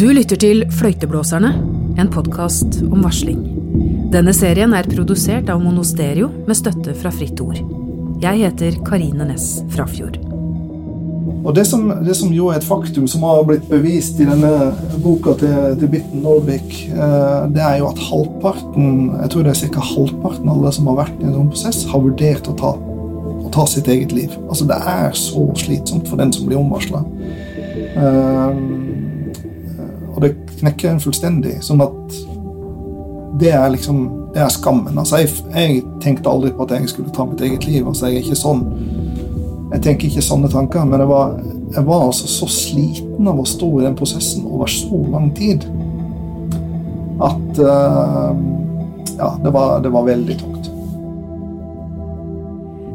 Du lytter til Fløyteblåserne, en podkast om varsling. Denne serien er produsert av Monosterio med støtte fra Fritt Ord. Jeg heter Karine Næss Frafjord. Og det som, det som, jo er et faktum, som har blitt bevist i denne boka til, til Bitten Norvik, eh, det er jo at halvparten jeg tror det er ca. halvparten av alle som har vært i en sånn prosess, har vurdert å ta, å ta sitt eget liv. Altså Det er så slitsomt for den som blir omvarsla. Eh, og det knekker den fullstendig. Sånn at det er liksom det er skammen. Altså jeg, jeg tenkte aldri på at jeg skulle ta mitt eget liv. altså Jeg er ikke sånn jeg tenker ikke sånne tanker, men jeg var, jeg var altså så sliten av å stå i den prosessen over så lang tid at uh, Ja, det var, det var veldig tungt.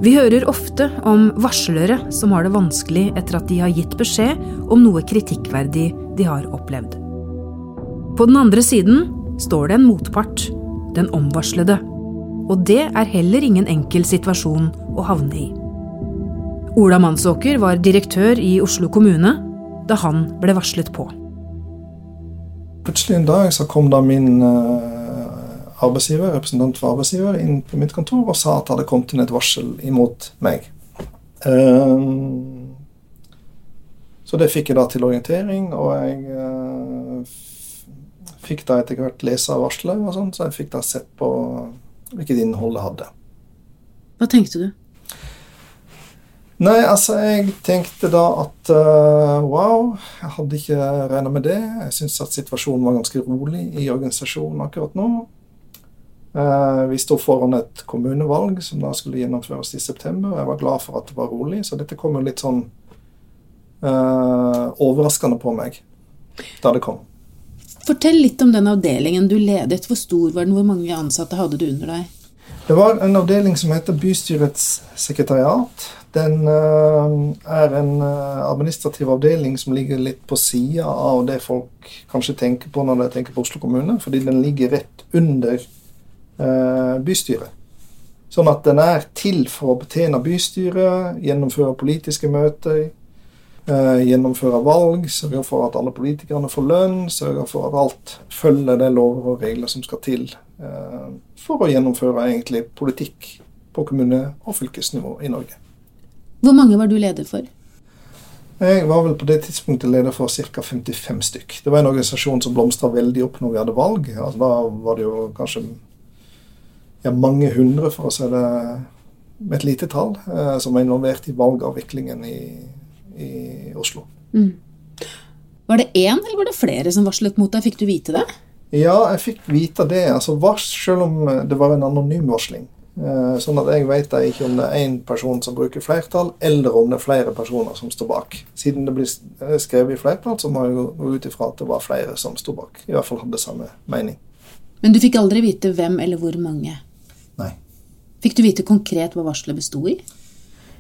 Vi hører ofte om varslere som har det vanskelig etter at de har gitt beskjed om noe kritikkverdig de har opplevd. På den andre siden står det en motpart, den omvarslede. Og det er heller ingen enkel situasjon å havne i. Ola Mannsåker var direktør i Oslo kommune da han ble varslet på. Plutselig en dag så kom da min uh, arbeidsgiver, representant for arbeidsgiver inn på mitt kontor og sa at det hadde kommet inn et varsel imot meg. Uh, så det fikk jeg da til orientering, og jeg uh, fikk da etter hvert lese varselet, og sånt, så jeg fikk da sett på hvilket innhold det hadde. Hva tenkte du? Nei, altså, jeg tenkte da at uh, wow, jeg hadde ikke regna med det. Jeg syns at situasjonen var ganske rolig i organisasjonen akkurat nå. Uh, vi sto foran et kommunevalg som da skulle gjennomføres i september. Jeg var glad for at det var rolig, så dette kom jo litt sånn uh, overraskende på meg da det kom. Fortell litt om den avdelingen du ledet. Hvor stor var den? Hvor mange ansatte hadde du under deg? Det var en avdeling som heter Bystyrets sekretariat. Den uh, er en uh, administrativ avdeling som ligger litt på sida av det folk kanskje tenker på når de tenker på Oslo kommune, fordi den ligger rett under uh, bystyret. Sånn at den er til for å betjene bystyret, gjennomføre politiske møter, gjennomføre valg, sørge for at alle politikerne får lønn, sørge for at alt følger de lover og regler som skal til for å gjennomføre egentlig politikk på kommune- og fylkesnivå i Norge. Hvor mange var du leder for? Jeg var vel på det tidspunktet leder for ca. 55 stykk. Det var en organisasjon som blomstra veldig opp når vi hadde valg. Altså, da var det jo kanskje ja, mange hundre, for å si det med et lite tall, eh, som var involvert i valgavviklingen i, i Oslo. Mm. Var det én eller var det flere som varslet mot deg? Fikk du vite det? Ja, jeg fikk vite det. Altså vars, Selv om det var en anonym varsling. Eh, sånn at jeg vet ikke om det er én person som bruker flertall, eller om det er flere personer som står bak. Siden det blir eh, skrevet i flertall, så må jeg gå ut ifra at det var flere som sto bak. I hvert fall hadde samme mening. Men du fikk aldri vite hvem eller hvor mange? Nei. Fikk du vite konkret hva varselet bestod i?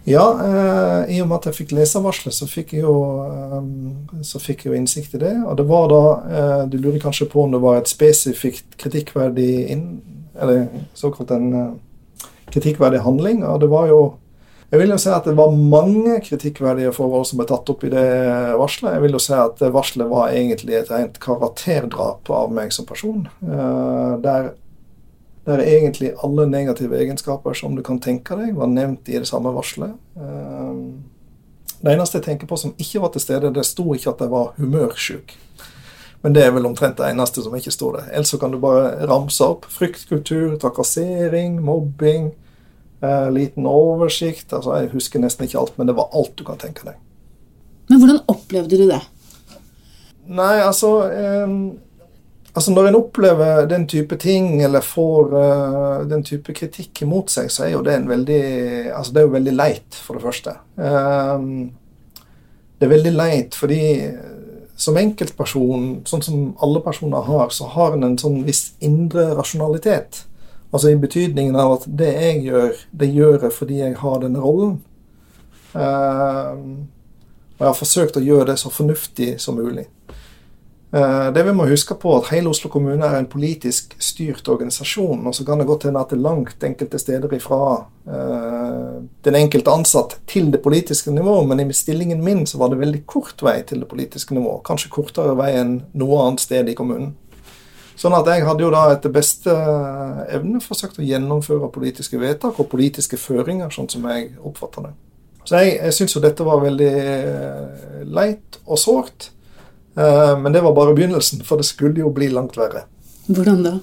Ja, eh, i og med at jeg fikk lese varselet, så fikk jeg jo, eh, så fikk jeg jo innsikt i det. Og det var da eh, Du lurer kanskje på om det var et spesifikt kritikkverdig inn, Eller såkalt en eh, kritikkverdig handling. Og det var jo Jeg vil jo si at det var mange kritikkverdige forhold som ble tatt opp i det varselet. Jeg vil jo si at varselet var egentlig et rent karakterdrap av meg som person. Eh, der, der egentlig alle negative egenskaper som du kan tenke deg, var nevnt i det samme varselet. Eh, det eneste jeg tenker på som ikke var til stede, det sto ikke at jeg var humørsjuk. Men det er vel omtrent det eneste som ikke står der. Ellers så kan du bare ramse opp fryktkultur, trakassering, mobbing, Eh, liten oversikt. altså Jeg husker nesten ikke alt, men det var alt du kan tenke deg. Men hvordan opplevde du det? Nei, altså eh, Altså Når en opplever den type ting, eller får uh, den type kritikk imot seg, så er jo det en veldig Altså det er jo veldig leit, for det første. Um, det er veldig leit fordi som enkeltperson, sånn som alle personer har, så har en en sånn viss indre rasjonalitet. Altså i betydningen av at det jeg gjør, det gjør jeg fordi jeg har denne rollen. Um, og jeg har forsøkt å gjøre det så fornuftig som mulig. Eh, det vi må huske på at Hele Oslo kommune er en politisk styrt organisasjon. og Så kan det godt hende at det er langt enkelte steder ifra uh, den enkelte ansatt til det politiske nivå, men i stillingen min så var det veldig kort vei til det politiske nivå. Kanskje kortere vei enn noe annet sted i kommunen. Sånn at jeg hadde jo da etter beste evne forsøkt å gjennomføre politiske vedtak og politiske føringer, sånn som jeg oppfatter det. Så jeg, jeg syns jo dette var veldig eh, leit og sårt. Eh, men det var bare begynnelsen, for det skulle jo bli langt verre. Hvordan da?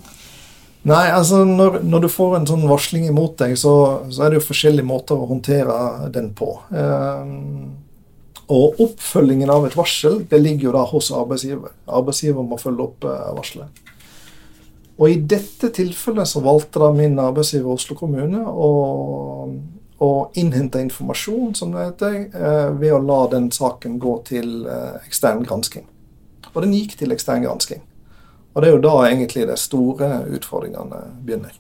Nei, altså når, når du får en sånn varsling imot deg, så, så, er det jo forskjellige måter å håndtere den på. Um, og oppfølgingen av et varsel det ligger jo da hos arbeidsgiver. Arbeidsgiver må følge opp uh, varselet. Og i dette tilfellet så valgte da min arbeidsgiver Oslo kommune å, å innhente informasjon, som det heter, ved å la den saken gå til ekstern gransking. Og den gikk til ekstern gransking. Og det er jo da egentlig de store utfordringene begynner.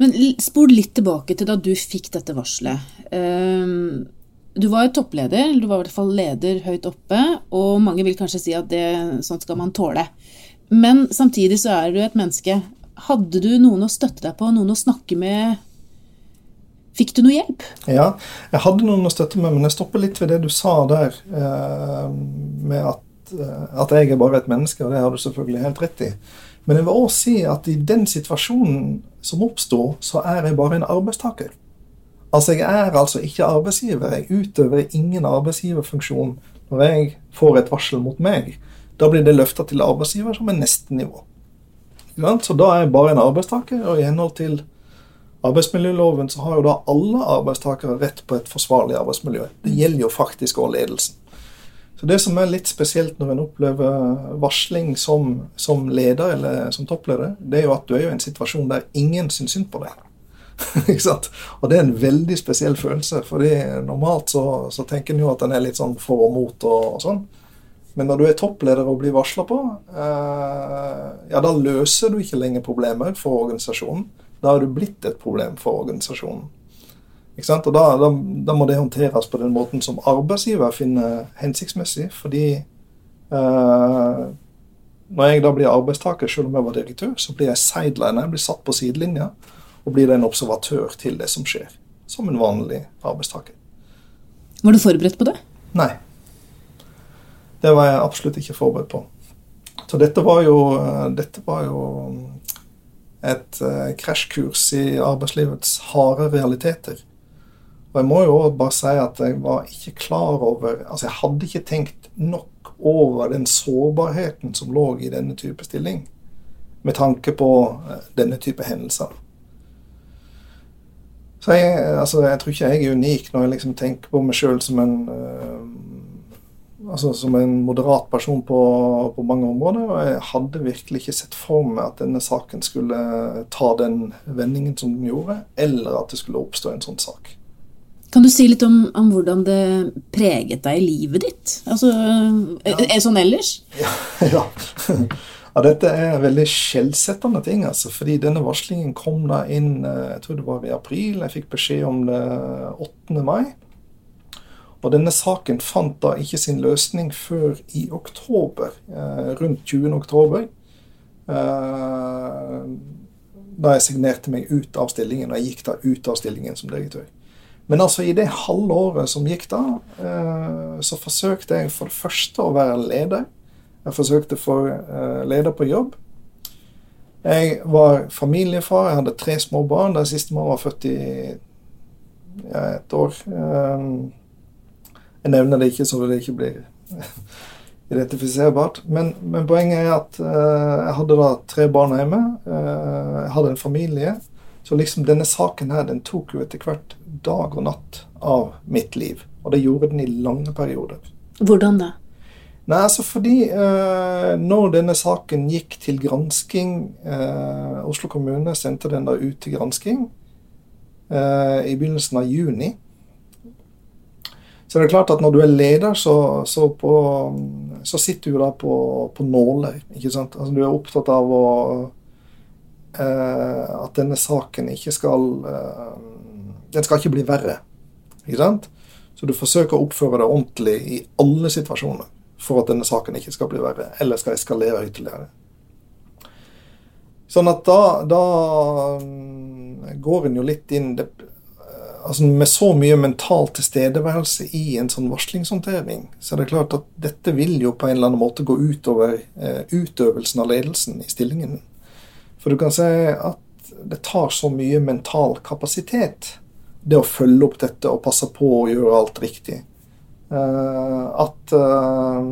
Men spol litt tilbake til da du fikk dette varselet. Ehm, du var jo toppleder, eller du var i hvert fall leder høyt oppe, og mange vil kanskje si at det, sånt skal man tåle. Men samtidig så er du et menneske. Hadde du noen å støtte deg på, noen å snakke med? Fikk du noe hjelp? Ja, jeg hadde noen å støtte med, men jeg stopper litt ved det du sa der, eh, med at at jeg er bare et menneske, og det har du selvfølgelig helt rett i. Men jeg vil også si at i den situasjonen som oppstår, så er jeg bare en arbeidstaker. Altså, jeg er altså ikke arbeidsgiver. Jeg utøver ingen arbeidsgiverfunksjon når jeg får et varsel mot meg. Da blir det løfta til arbeidsgiver som er neste nivå. Så da er jeg bare en arbeidstaker, og i henhold til arbeidsmiljøloven så har jo da alle arbeidstakere rett på et forsvarlig arbeidsmiljø. Det gjelder jo faktisk også ledelsen. Så Det som er litt spesielt når en opplever varsling som, som, leder eller som toppleder, det er jo at du er i en situasjon der ingen syns synd på deg. Og det er en veldig spesiell følelse. fordi normalt så, så tenker en jo at en er litt sånn for og mot og, og sånn. Men når du er toppleder og blir varsla på, eh, ja, da løser du ikke lenger problemer for organisasjonen. Da har du blitt et problem for organisasjonen. Og da, da, da, må det håndteres på den måten som arbeidsgiver finner hensiktsmessig. Fordi eh, når jeg da blir arbeidstaker, selv om jeg var direktør, så blir jeg sideliner, blir satt på sidelinja og blir en observatør til det som skjer. Som en vanlig arbeidstaker. Var du forberedt på det? Nei. Det var jeg absolutt ikke forberedt på. Så dette var jo, eh, dette var jo et uh, krasjkurs i arbeidslivets harde realiteter. Og jeg må jo bare si at jeg var ikke klar over Altså, jeg hadde ikke tenkt nok over den sårbarheten som lå i denne type stilling, med tanke på eh, denne type hendelser. Så jeg, altså, jeg tror ikke jeg er unik når jeg liksom tenker på meg sjøl som en uh, altså som en moderat person på, på, mange områder. Og jeg hadde virkelig ikke sett for meg at denne saken skulle ta den vendingen som den gjorde, eller at det skulle oppstå en sånn sak. Kan du si litt om, om, hvordan det preget deg i livet ditt? Altså, ja. Er det sånn ellers? Ja, ja. ja dette er veldig skjellsettende ting. altså, fordi denne varslingen kom da inn eh, jeg tror det var i april. Jeg fikk beskjed om det 8. mai. Og denne saken fant da ikke sin løsning før i oktober. Eh, rundt 20. oktober. Eh, da jeg signerte meg ut av stillingen, og jeg gikk da ut av stillingen som direktør. Men altså i det halve året som gikk da, eh, så forsøkte jeg for det første å være leder. Jeg forsøkte å få eh, leder på jobb. Jeg var familiefar, jeg hadde tre små barn. Den siste var født i ja, et år. Eh, jeg nevner det ikke så det ikke blir identifiserbart. Men, men poenget er at jeg hadde da tre barn hjemme. jeg hadde en familie. Så liksom denne saken her, den tok jo etter hvert dag og natt av mitt liv. Og det gjorde den i lange perioder. Hvordan da? Nei, altså fordi eh, når denne saken gikk til gransking eh, Oslo kommune sendte den da ut til gransking eh, i begynnelsen av juni. Så det er klart at når du er leder, så, så, på, så sitter du da på, på nåler. ikke sant? Altså Du er opptatt av å at denne saken ikke skal eh, Den skal ikke bli verre. Ikke sant? Så du forsøker å oppføre deg ordentlig i alle situasjoner. for at denne saken ikke skal bli verre, eller skal eskalere ytterligere. Sånn at da, da mm, går en jo litt inn det, altså Med så mye mental tilstedeværelse i en sånn varslingshåndtering, så er det klart at dette vil jo på en eller annen måte gå utover eh, utøvelsen av ledelsen i stillingen. For du kan si at det tar så mye mental kapasitet, det å følge opp dette og passe på å gjøre alt riktig. Eh, at eh,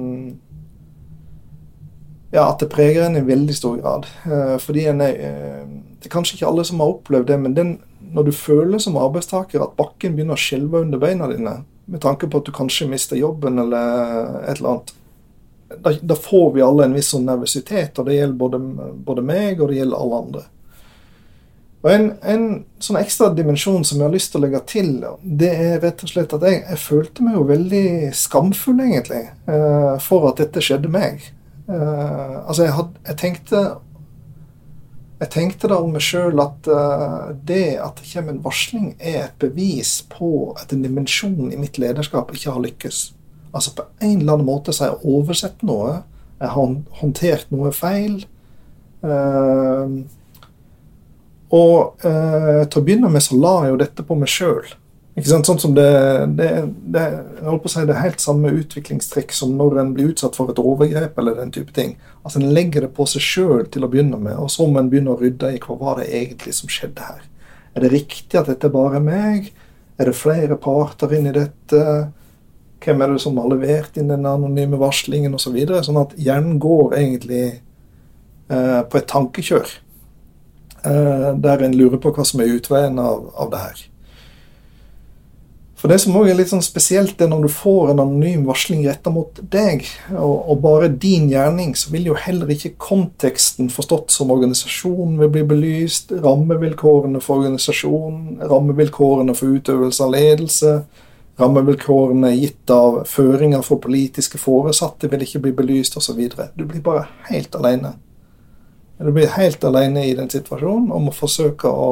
ja, at det preger en i veldig stor grad. Eh, fordi en er, Det er kanskje ikke alle som har opplevd det, men den, når du føler som arbeidstaker at bakken begynner å skjelve under beina dine, med tanke på at du kanskje mister jobben eller et eller annet, da, da får vi alle en viss sånn nervøsitet. Og det gjelder både, både meg og det gjelder alle andre. Og en, en, sånn ekstra dimensjon som jeg har lyst til å legge til, det er rett og slett at jeg, jeg følte meg jo veldig skamfull, egentlig, eh, for at dette skjedde meg. Eh, altså, jeg, had, jeg, tenkte jeg tenkte da om meg sjøl at uh, det at det kommer en varsling, er et bevis på at en dimensjon i mitt lederskap ikke har lykkes. Altså På en eller annen måte så har jeg oversett noe. Jeg har håndtert noe feil. Uh, og uh, til å begynne med så la jeg jo dette på meg sjøl. Sånn som det, det, det, jeg holdt på å si, det er helt samme utviklingstrekk som når en blir utsatt for et overgrep eller den type ting. Altså En legger det på seg sjøl til å begynne med, og så må en begynne å rydde i hva var det egentlig som skjedde her. Er det riktig at dette bare er meg? Er det flere parter inn i dette? Hvem er det som har levert inn den anonyme varslingen osv.? Så videre, sånn at hjernen går egentlig eh, på et tankekjør. Eh, der en lurer på hva som er utveien av, av det her. For Det som også er litt sånn spesielt, er når du får en anonym varsling retta mot deg, og, og, bare din gjerning, så vil jo heller ikke konteksten forstått som organisasjonen vil bli belyst. Rammevilkårene for organisasjonen, rammevilkårene for utøvelse av ledelse, rammevilkårene gitt av føringer for politiske foresatte vil ikke bli belyst osv. Du blir bare helt alene. Du blir helt alene i den situasjonen og må forsøke å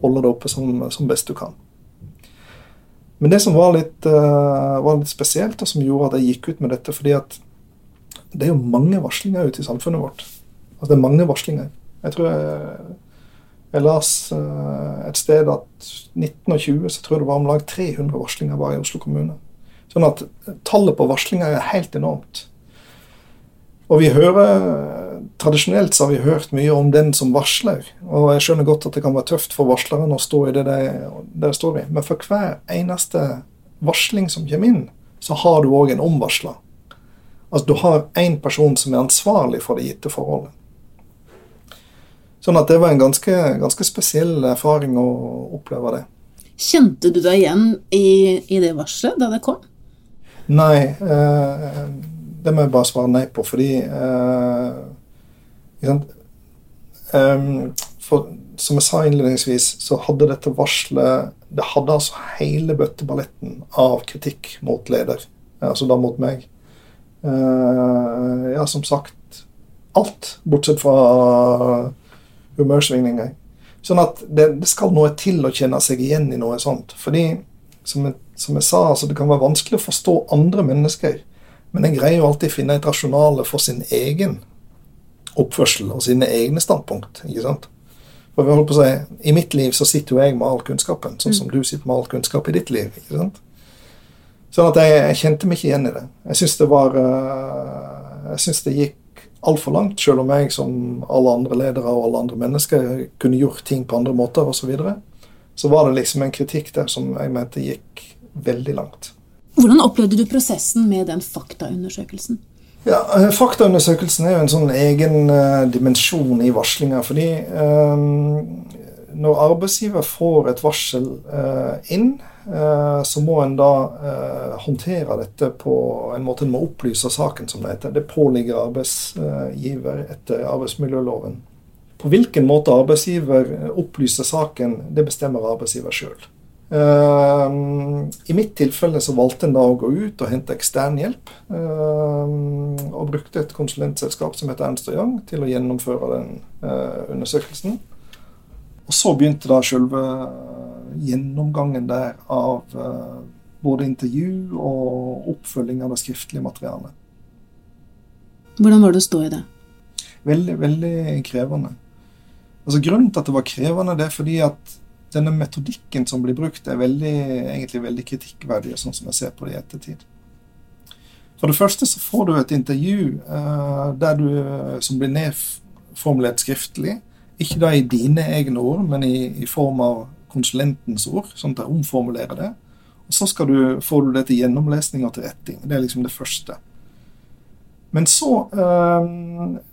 holde det oppe som, som best du kan. Men det som var litt, uh, var litt, spesielt, og som gjorde at jeg gikk ut med dette fordi at det er jo mange varslinger ute i samfunnet vårt. Altså det er mange varslinger. Jeg tror jeg, jeg las uh, et sted at 1920 så tror jeg det var om lag 300 varslinger bare i Oslo kommune. Sånn at tallet på varslinger er helt enormt. Og vi hører Tradisjonelt så har vi hørt mye om den som varsler, og jeg skjønner godt at det kan være tøft for varsleren å stå i det de, det de står i, men for hver eneste varsling som kommer inn, så har du òg en omvarsler. Altså du har én person som er ansvarlig for det gitte forholdet. Sånn at det var en ganske, ganske spesiell erfaring å oppleve det. Kjente du deg igjen i, i det varselet da det kom? Nei. Eh, det må jeg bare svare nei på, fordi eh, Um, for som jeg sa innledningsvis, så hadde dette varselet Det hadde altså hele bøtteballetten av kritikk mot leder. Altså da mot meg. Uh, ja, som sagt alt, bortsett fra humørsvingninger. Sånn at det, det, skal noe til å kjenne seg igjen i noe sånt. Fordi, som jeg, som jeg sa, altså det kan være vanskelig å forstå andre mennesker. Men en greier jo alltid å finne et rasjonale for sin egen oppførsel og sine egne standpunkt. ikke sant? For vi holder på å si, I mitt liv så sitter jo jeg med all kunnskapen, sånn som mm. du sitter med all kunnskap i ditt liv. ikke sant? Sånn at jeg, jeg kjente meg ikke igjen i det. Jeg syns det var uh, Jeg syns det gikk altfor langt, selv om jeg som alle andre ledere og alle andre mennesker kunne gjort ting på andre måter osv. Så, videre, så var det liksom en kritikk der som jeg mente gikk veldig langt. Hvordan opplevde du prosessen med den faktaundersøkelsen? Ja, eh, Faktaundersøkelsen er jo en sånn egen uh, dimensjon i varslinga. Fordi um, når arbeidsgiver får et varsel uh, inn, så må en da håndtere dette på en måte en må opplyse saken, som det heter. Det påligger arbeidsgiver etter arbeidsmiljøloven. På hvilken måte arbeidsgiver opplyser saken, det bestemmer arbeidsgiver sjøl. Uh, I mitt tilfelle så valgte en da å gå ut og hente ekstern hjelp. Og brukte et konsulentselskap som heter Ernst Young til å gjennomføre den undersøkelsen. Og så begynte da selve gjennomgangen der av både intervju og oppfølging av det skriftlige materialet. Hvordan var det å stå i det? Veldig, veldig krevende. Altså Grunnen til at det var krevende, det er fordi at denne metodikken som blir brukt, er veldig, egentlig veldig kritikkverdig, sånn som jeg ser på det i ettertid. For det første så får du et intervju eh, du, som blir nedformulert skriftlig. Ikke da i dine egne ord, men i, i form av konsulentens ord, sånn at jeg omformulerer det. Og så du, får du det til gjennomlesning og til retting. Det er liksom det første. Men så øh,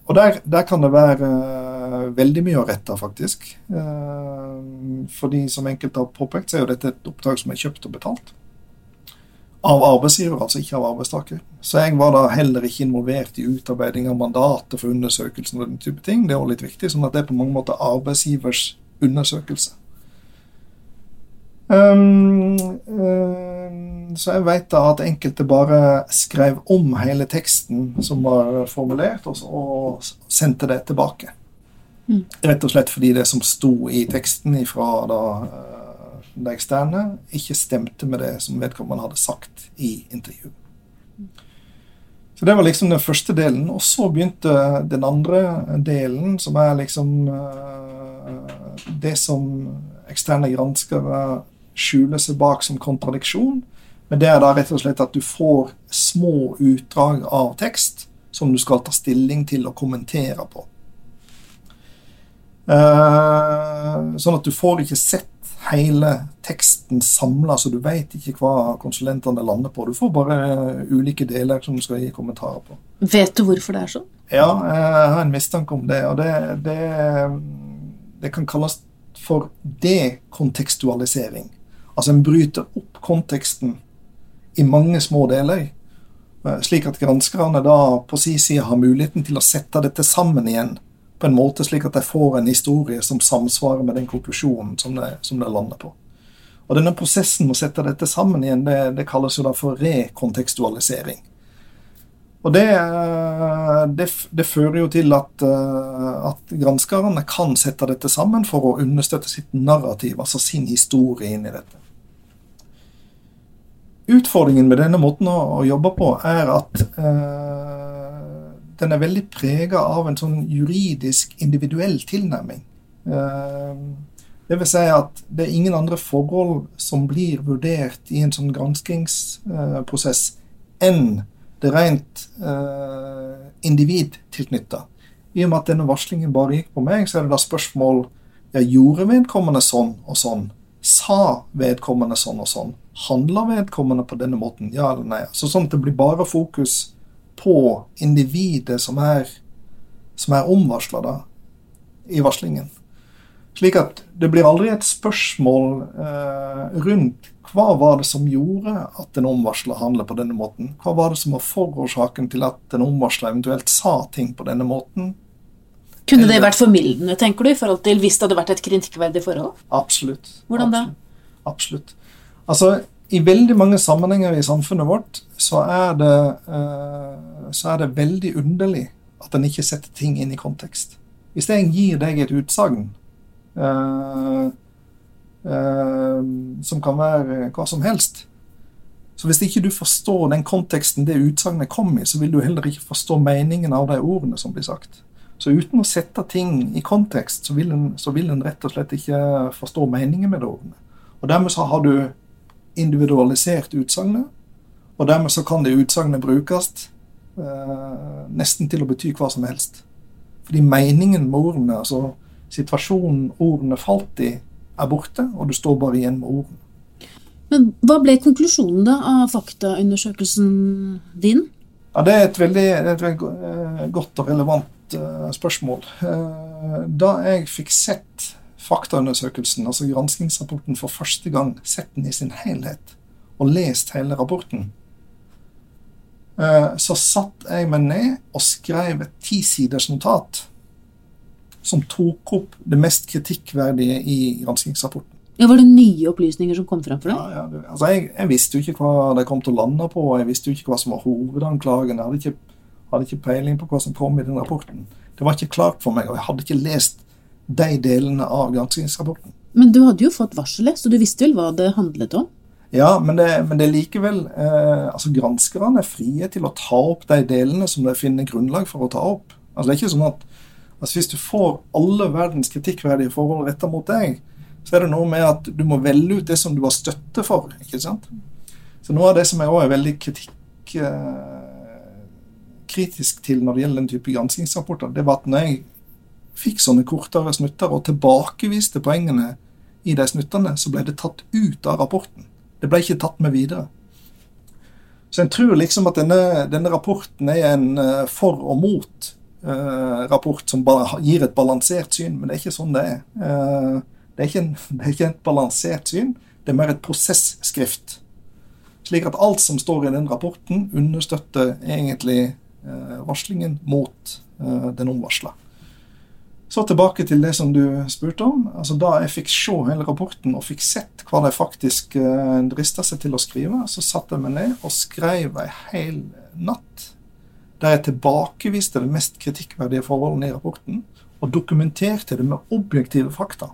Og der, der, kan det være øh, veldig mye å rette, faktisk. Uh, fordi som enkelte har påpekt, så er jo dette et oppdrag som er kjøpt og betalt. Av arbeidsgiver, altså ikke av arbeidstaker. Så jeg var da heller ikke involvert i utarbeiding av mandatet for undersøkelsen og den type ting. Det er også litt viktig, sånn at det er på mange måter arbeidsgivers undersøkelse. Um, um, så jeg vet da at enkelte bare skrev om hele teksten som var formulert, og, og sendte det tilbake. Mm. Rett og slett fordi det som sto i teksten fra da, det eksterne, ikke stemte med det som vedkommende hadde sagt i intervjuet. Så Det var liksom den første delen. Og så begynte den andre delen, som er liksom uh, det som eksterne granskere skjuler seg bak som kontradiksjon. Men det er da rett og slett at du får små utdrag av tekst som du skal ta stilling til og kommentere på. Uh, sånn at du får ikke sett hele teksten samla, så du veit ikke hva konsulentene lander på. Du får bare ulike deler som du skal gi kommentarer på. Vet du hvorfor det er sånn? Ja, jeg har en mistanke om det. Og det, det, det kan kalles for dekontekstualisering. Altså en bryter opp konteksten i mange små deler, eh, slik at granskerne da på sin side har muligheten til å sette dette sammen igjen på en måte slik at de får en historie som samsvarer med den konklusjonen som det lander på. Og Denne prosessen med å sette dette sammen igjen, det, det kalles jo da for rekontekstualisering. Og det, eh, det, det, fører jo til at, eh, at granskerne kan sette dette sammen for å understøtte sitt narrativ, altså sin historie inn i dette. Utfordringen med denne måten å, å jobbe på er at uh, den er veldig prega av en sånn juridisk, individuell tilnærming. Uh, det vil si at det er ingen andre forhold som blir vurdert i en sånn granskingsprosess enn det rent uh, individtilknytta. I og med at denne varslingen bare gikk på meg, så er det da spørsmål ja, gjorde vedkommende sånn og sånn? Sa vedkommende sånn og sånn? Handler vedkommende på denne måten? Ja eller nei? Så sånn at det blir bare fokus på individet som er, som er omvarsla da, i varslingen. Slik at det blir aldri et spørsmål eh, rundt hva var det som gjorde at en omvarsla handler på denne måten? Hva var det som var forårsaken til at en omvarsla eventuelt sa ting på denne måten? Kunne det vært formildende, tenker du, i forhold til hvis det hadde vært et kritikkverdig forhold? Absolutt. Hvordan da? Absolutt. Altså, i veldig mange sammenhenger i samfunnet vårt så er det, uh, så er det veldig underlig at en ikke setter ting inn i kontekst. Hvis jeg gir deg et utsagn uh, uh, som kan være hva som helst Så hvis ikke du forstår den konteksten det utsagnet kom i, så vil du heller ikke forstå meningen av de ordene som blir sagt. Så uten å sette ting i kontekst, så vil en, så vil en rett og slett ikke forstå meningen med de ordene. Og dermed så har du individualisert utsagnet, og dermed så kan det utsagnet brukes eh, nesten til å bety hva som helst. Fordi meningen med ordene, altså situasjonen ordene falt i, er borte, og du står bare igjen med ordene. Men hva ble konklusjonen da av faktaundersøkelsen din? Ja, Det er et veldig, et veldig eh, godt og relevant uh, spørsmål. Uh, da jeg fikk sett faktaundersøkelsen, altså granskingsrapporten, for første gang, sett den i sin helhet og lest hele rapporten, uh, så satt jeg meg ned og skrev et tisiders notat som tok opp det mest kritikkverdige i granskingsrapporten. Ja, Var det nye opplysninger som kom frem for deg? Ja, ja, altså jeg, jeg, visste jo ikke hva det kom til å lande på, jeg visste jo ikke hva som var hovedanklagen. Jeg hadde ikke, hadde ikke peiling på hva som kom i den rapporten. Det var ikke klart for meg, og jeg hadde ikke lest de delene av granskingsrapporten. Men du hadde jo fått varselet, så du visste vel hva det handlet om? Ja, men det, men det er likevel eh, altså Granskerne er frie til å ta opp de delene som de finner grunnlag for å ta opp. Altså det er ikke sånn at altså Hvis du får alle verdens kritikkverdige forhold retta mot deg, så er det noe med at du må velge ut det som du har støtte for. ikke sant? Så Noe av det som jeg òg er veldig kritikk, eh, kritisk til når det gjelder den type granskingsrapporter, det var at når jeg fikk sånne kortere snutter og tilbakeviste poengene i de snuttene, så ble det tatt ut av rapporten. Det ble ikke tatt med videre. Så en tror liksom at denne, denne rapporten er en uh, for og mot-rapport uh, som gir et balansert syn, men det er ikke sånn det er. Uh, det, er en, det er ikke et balansert syn, det er mer et prosesskrift. Slik at alt som står i den rapporten, understøtter egentlig varslingen mot den omvarsla. Så tilbake til det som du spurte om. Altså Da jeg fikk se hele rapporten og fikk sett hva de faktisk uh, drista seg til å skrive, så satte jeg meg ned og skrev ei hel natt der jeg tilbakeviste de mest kritikkverdige forholdene i rapporten, og dokumenterte det med objektive fakta.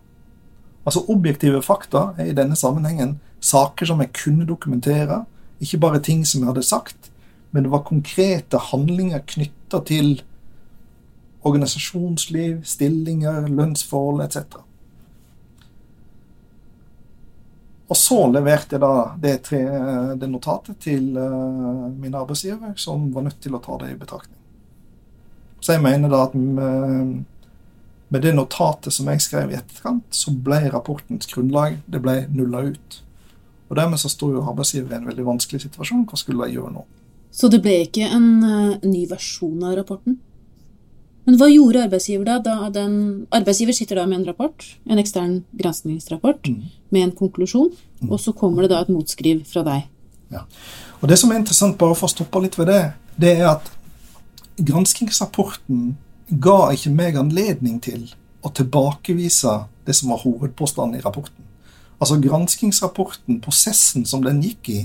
Altså Objektive fakta er i denne sammenhengen saker som jeg kunne dokumentere, ikke bare ting som jeg hadde sagt, men det var konkrete handlinger knytta til organisasjonsliv, stillinger, lønnsforhold etc. Og så leverte jeg da det, tre, det notatet til uh, min arbeidsgiver, som var nødt til å ta det i betraktning. Så jeg mener da at med, med det notatet som jeg skrev i etterkant, så ble rapportens grunnlag det ble nulla ut. Og Dermed så sto jo arbeidsgiver i en veldig vanskelig situasjon. Hva skulle de gjøre nå? Så det ble ikke en uh, ny versjon av rapporten? Men hva gjorde arbeidsgiver da? da den, arbeidsgiver sitter da med en rapport, en ekstern granskningsrapport mm. med en konklusjon, mm. og så kommer det da et motskriv fra deg. Ja. Og Det som er interessant, bare for å stoppe litt ved det, det er at granskingsrapporten ga ikke meg anledning til å tilbakevise det som var hovedpåstanden i rapporten. Altså Granskingsrapporten, prosessen som den gikk i,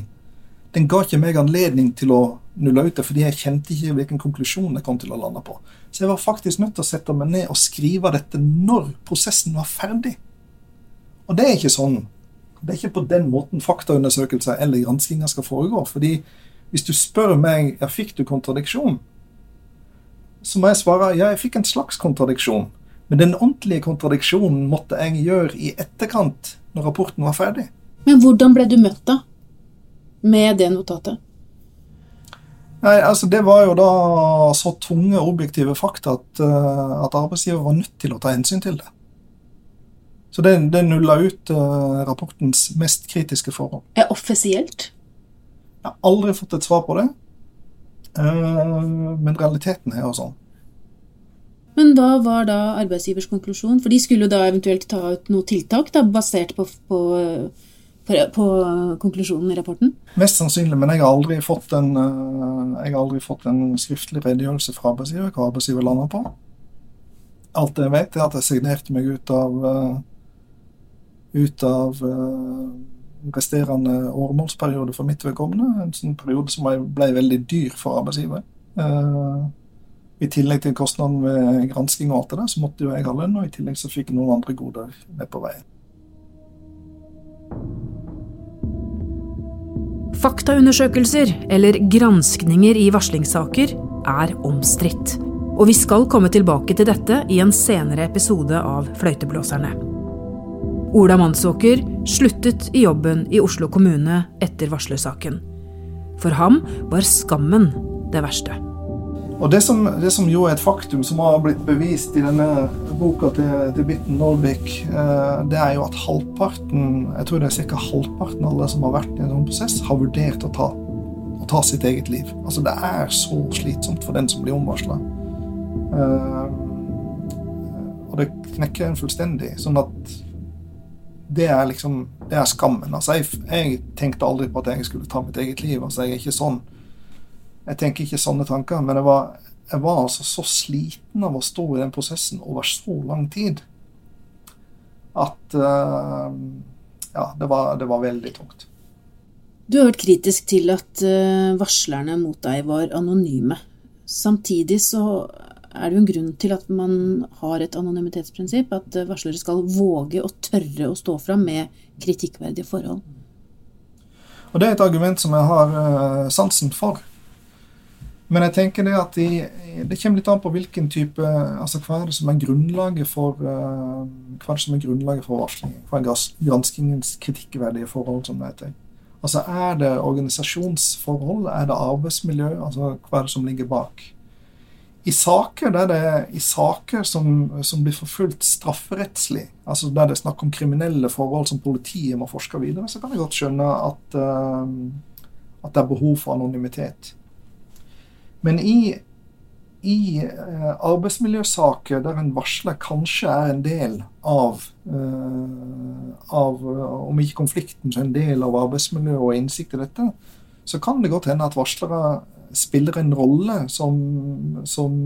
den ga ikke meg anledning til å nulle ut det, fordi jeg kjente ikke hvilken konklusjon jeg kom til å lande på. Så jeg var faktisk nødt til å sette meg ned og skrive dette når prosessen var ferdig. Og det er ikke sånn. Det er ikke på den måten faktaundersøkelser eller granskinger skal foregå. fordi hvis du spør meg ja, fikk du kontradiksjon, så må jeg svare ja, jeg fikk en slags kontradiksjon. Men den ordentlige kontradiksjonen måtte jeg gjøre i etterkant, når rapporten var ferdig. Men hvordan ble du møtt, da? Med det notatet? Nei, altså Det var jo da så tunge objektive fakta at, uh, at arbeidsgiver var nødt til å ta hensyn til det. Så det, det nulla ut uh, rapportens mest kritiske forhold. Er offisielt? Jeg har aldri fått et svar på det. Uh, men realiteten er jo sånn. Men hva var da arbeidsgivers konklusjon? For de skulle jo da eventuelt ta ut noe tiltak da, basert på, på på, konklusjonen i rapporten? Mest sannsynlig, men jeg har aldri fått en, eh, jeg har aldri fått en skriftlig redegjørelse fra arbeidsgiver hva arbeidsgiver lander på. Alt jeg vet, er at jeg signerte meg ut av eh, ut av eh, resterende åremålsperiode for mitt vedkommende. En sånn periode som ble veldig dyr for arbeidsgiver. I tillegg til kostnaden ved gransking og alt det der, så måtte jo jeg ha lønn, og i tillegg så fikk noen andre goder med på veien. Faktaundersøkelser, eller granskninger i varslingssaker, er omstridt. Og vi skal komme tilbake til dette i en senere episode av Fløyteblåserne. Ola Mannsåker sluttet i jobben i Oslo kommune etter varslersaken. For ham var skammen det verste. Og det som, det som, jo er et faktum, som har blitt bevist i denne boka til, til Bitten Nordvik, eh, det er jo at halvparten jeg tror det er ca. halvparten av alle som har vært i en sånn prosess, har vurdert å ta, å ta, sitt eget liv. Altså Det er så slitsomt for den som blir omvarsla. Eh, og det knekker en fullstendig. Sånn at det er liksom Det er skammen. Altså jeg, jeg tenkte aldri på at jeg skulle ta mitt eget liv. Altså Jeg er ikke sånn jeg tenker ikke sånne tanker, men jeg var, jeg var altså så sliten av å stå i den prosessen over så lang tid at uh, ja, det var, det var, veldig tungt. Du har vært kritisk til at uh, varslerne mot deg var anonyme. Samtidig så er det jo en grunn til at man har et anonymitetsprinsipp. At varslere skal våge og tørre å stå fram med kritikkverdige forhold. Og det er et argument som jeg har sansen for. Men jeg tenker det at de, det kommer litt an på hvilken type altså Hva er det som er grunnlaget for uh, hva er det som er grunnlaget for varslingen? Hva er granskingens kritikkverdige forhold, som det heter? Altså Er det organisasjonsforhold? Er det arbeidsmiljø? Altså Hva er det som ligger bak? I saker, der det, i saker som, som, blir forfulgt strafferettslig, altså der det er snakk om kriminelle forhold som politiet må forske videre, så kan jeg godt skjønne at, uh, at det er behov for anonymitet. Men i, i uh, arbeidsmiljøsaker der en varsler kanskje er en del av, uh, av Om ikke konflikten, så en del av arbeidsmiljøet og innsikt i dette, så kan det godt hende at varslere spiller en rolle som, som,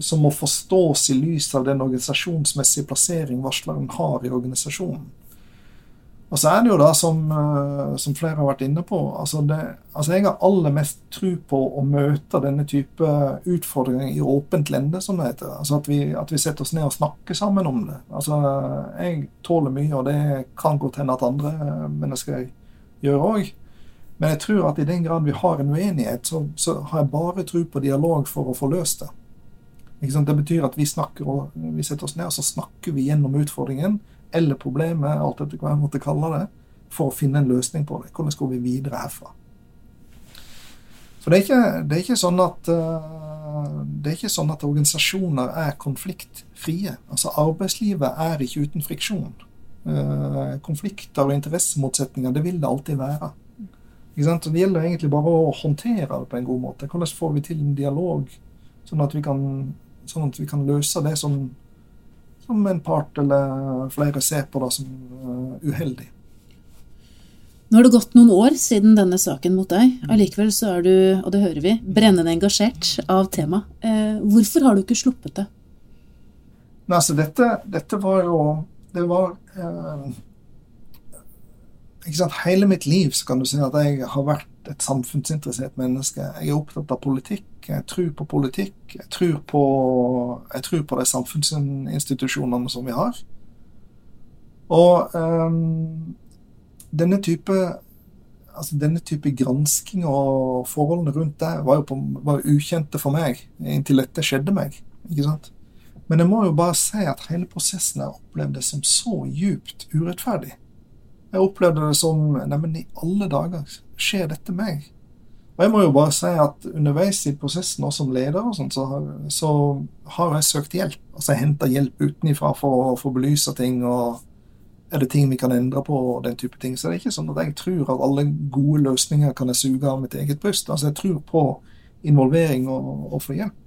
som må forstås i lys av den organisasjonsmessige plassering varsleren har i organisasjonen. Og så er det jo da, som, eh, som flere har vært inne på altså, det, altså Jeg har aller mest tro på å møte denne type utfordringer i åpent lende, som det heter. Altså at vi, at vi, setter oss ned og snakker sammen om det. Altså, Jeg tåler mye, og det kan godt hende at andre mennesker gjør òg. Men jeg tror at i den grad vi har en uenighet, så, så har jeg bare tro på dialog for å få løst det. Det betyr at vi, snakker og, vi setter oss ned og så snakker vi gjennom utfordringen eller problemet, alt etter hva jeg måtte kalle det, for å finne en løsning på det. Hvordan går vi videre herfra? For det er ikke, det er ikke sånn at uh, det er ikke sånn at organisasjoner er konfliktfrie. Altså Arbeidslivet er ikke uten friksjon. Uh, konflikter og interessemotsetninger, det vil det alltid være. Det gjelder egentlig bare å håndtere det på en god måte. Hvordan får vi til en dialog, sånn at vi kan, sånn at vi kan løse det som som en part eller flere ser på det som uh, uheldig. Nå har det gått noen år siden denne saken mot deg. Allikevel så er du, og det hører vi, brennende engasjert av temaet. Eh, hvorfor har du ikke sluppet det? Nei, altså dette, dette var jo Det var eh, ikke sant, Hele mitt liv så kan du si at jeg har vært et samfunnsinteressert menneske. Jeg er opptatt av politikk, jeg tror på politikk, jeg tror på, jeg tror på de samfunnsinstitusjonene som vi har. Og um, denne type altså denne type gransking og forholdene rundt det var jo på, var ukjente for meg inntil dette skjedde meg. ikke sant? Men jeg må jo bare si at hele prosessen jeg opplevde som så djupt urettferdig. Jeg opplevde det som Neimen, i alle dager skjer dette meg? Og jeg må jo bare si at underveis i prosessen, også som leder, og sånt, så, har, så har jeg søkt hjelp. Altså jeg henter hjelp utenifra for å få belyse ting, og er det ting vi kan endre på, og den type ting. Så det er ikke sånn at jeg tror at alle gode løsninger kan jeg suge av mitt eget bryst. Altså jeg tror på involvering og, og få hjelp.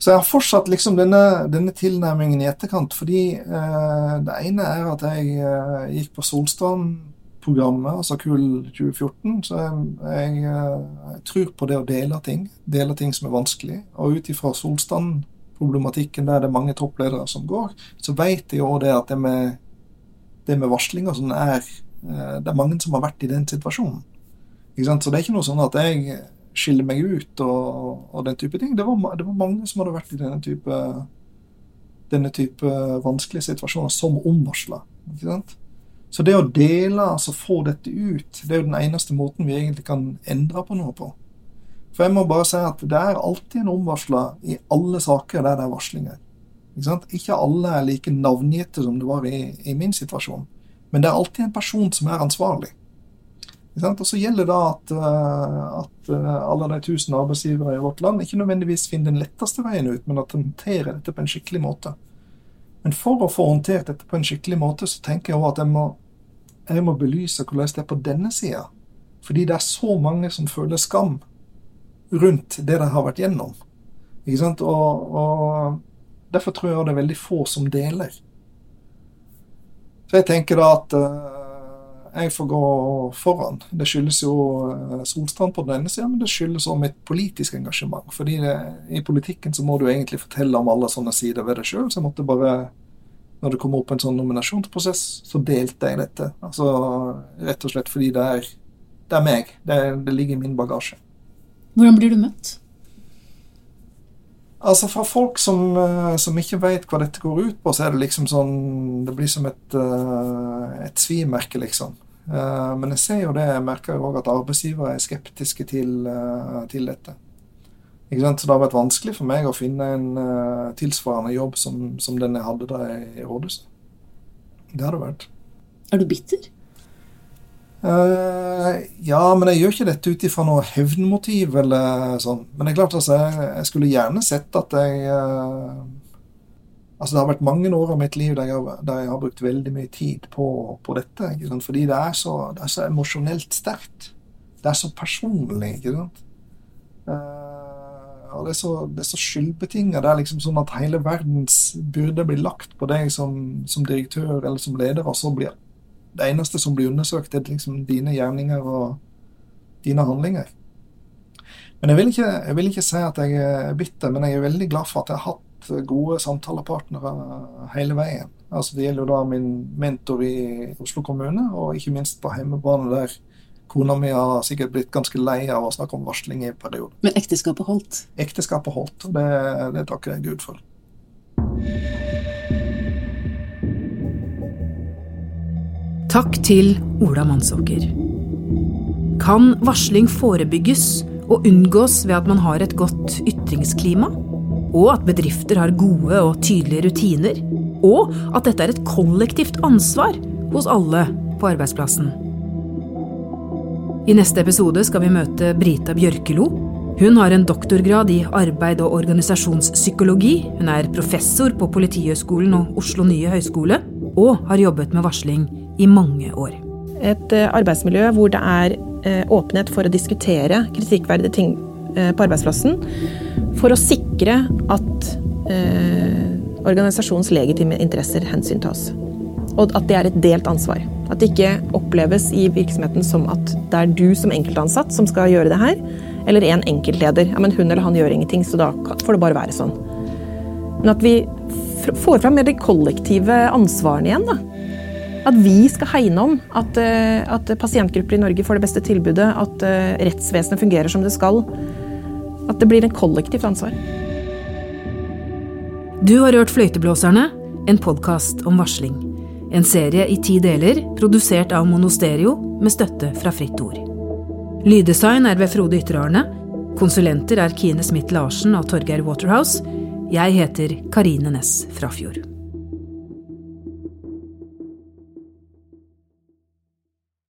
Så jeg har fortsatt liksom denne, denne tilnærmingen i etterkant, fordi eh, det ene er at jeg eh, gikk på Solstrand-programmet, altså KUL 2014. Så jeg, jeg, eh, jeg, tror på det å dele ting, dele ting som er vanskelig. Og ut ifra Solstrand-problematikken, der det er mange toppledere som går, så vet jeg jo det at det med, det med varsling sånn er eh, Det er mange som har vært i den situasjonen. Så det er ikke noe sånn at jeg skille meg ut og, og den type ting. Det var, det var, mange som hadde vært i denne type, denne type vanskelige situasjoner som omvarsla. Så det å dele, altså få dette ut, det er jo den eneste måten vi egentlig kan endre på noe på. For jeg må bare si at det er alltid en omvarsla i alle saker der det er varslinger. Ikke, ikke alle er like navngitte som det var i, i min situasjon. Men det er alltid en person som er ansvarlig. Og så gjelder det at, eh, at eh, alle de tusen arbeidsgivere i vårt land ikke nødvendigvis finner den letteste veien ut, men at de håndterer dette på en skikkelig måte. Men for å få håndtert dette på en skikkelig måte, så tenker jeg også at jeg må, jeg må belyse hvordan det er på denne sida. Fordi det er så mange som føler skam rundt det de har vært gjennom. Ikke sant? Og, og derfor tror jeg det er veldig få som deler. Så jeg tenker da at jeg får gå foran. Det skyldes jo eh, Solstrand på den ene sida, men det skyldes også mitt politiske engasjement. Fordi det, i politikken så må du egentlig fortelle om alle sånne sider ved deg sjøl. Så jeg måtte bare, når det kom opp en sånn nominasjonsprosess, så delte jeg dette. Altså rett og slett fordi det er, det er meg. Det, det ligger i min bagasje. Hvordan blir du møtt? Altså For folk som, eh, som ikke vet hva dette går ut på, så er det liksom sånn Det blir som et, eh, et svimerke, liksom. Eh, men jeg ser jo det, jeg merker jo òg at arbeidsgivere er skeptiske til, til dette. Så det har vært vanskelig for meg å finne en tilsvarende jobb som, som den jeg hadde da i rådhuset. Det har det vært. Er du bitter? Uh, ja, men jeg gjør ikke dette ut ifra noe hevnmotiv eller sånn. Men det er klart altså, jeg, jeg skulle gjerne sett at jeg uh, Altså, det har vært mange år av mitt liv der jeg, der jeg har brukt veldig mye tid på, på dette. Fordi det er så, det er så emosjonelt sterkt. Det er så personlig, ikke sant. Uh, og det er så, det så skyldbetinga. Det er liksom sånn at hele verdens byrde blir lagt på deg som, som direktør eller som leder, og så blir det eneste som blir undersøkt, er liksom dine gjerninger og dine handlinger. Men jeg vil, ikke, jeg vil, ikke, si at jeg er bitter, men jeg er veldig glad for at jeg har hatt gode samtalepartnere hele veien. Altså Det gjelder jo da min mentor i Oslo kommune, og ikke minst på hjemmebane der kona mi har sikkert blitt ganske lei av å snakke om varsling i perioden. Men ekteskapet holdt? Ekteskapet holdt, det, det takker jeg Gud for. Takk til Ola Mannsåker. Kan varsling forebygges og unngås ved at man har et godt ytringsklima? Og at bedrifter har gode og tydelige rutiner? Og at dette er et kollektivt ansvar hos alle på arbeidsplassen? I neste episode skal vi møte Brita Bjørkelo. Hun har en doktorgrad i arbeid og organisasjonspsykologi. Hun er professor på Politihøgskolen og Oslo nye høgskole, og har jobbet med varsling i mange år. Et eh, arbeidsmiljø hvor det er eh, åpenhet for å diskutere kritikkverdige ting eh, på arbeidsplassen. For å sikre at organisasjonens legitime interesser hensyntas. Og at det er et delt ansvar. At det ikke oppleves i virksomheten som at det er du som enkeltansatt som skal gjøre det her, eller en enkeltleder. Ja, men hun eller han gjør ingenting, så da får det bare være sånn. Men at vi får fram mer de kollektive ansvarene igjen. da. At vi skal hegne om at, eh, at, pasientgrupper i Norge får det beste tilbudet, at eh, rettsvesenet fungerer som det skal. At det blir en kollektivt ansvar. Du har hørt Fløyteblåserne, en podkast om varsling. En serie i ti deler, produsert av Monosterio med støtte fra Fritt Ord. Lyddesign er ved Frode Ytterarne. Konsulenter er Kine Smith Larsen og Torgeir Waterhouse. Jeg heter Karine Næss Frafjord.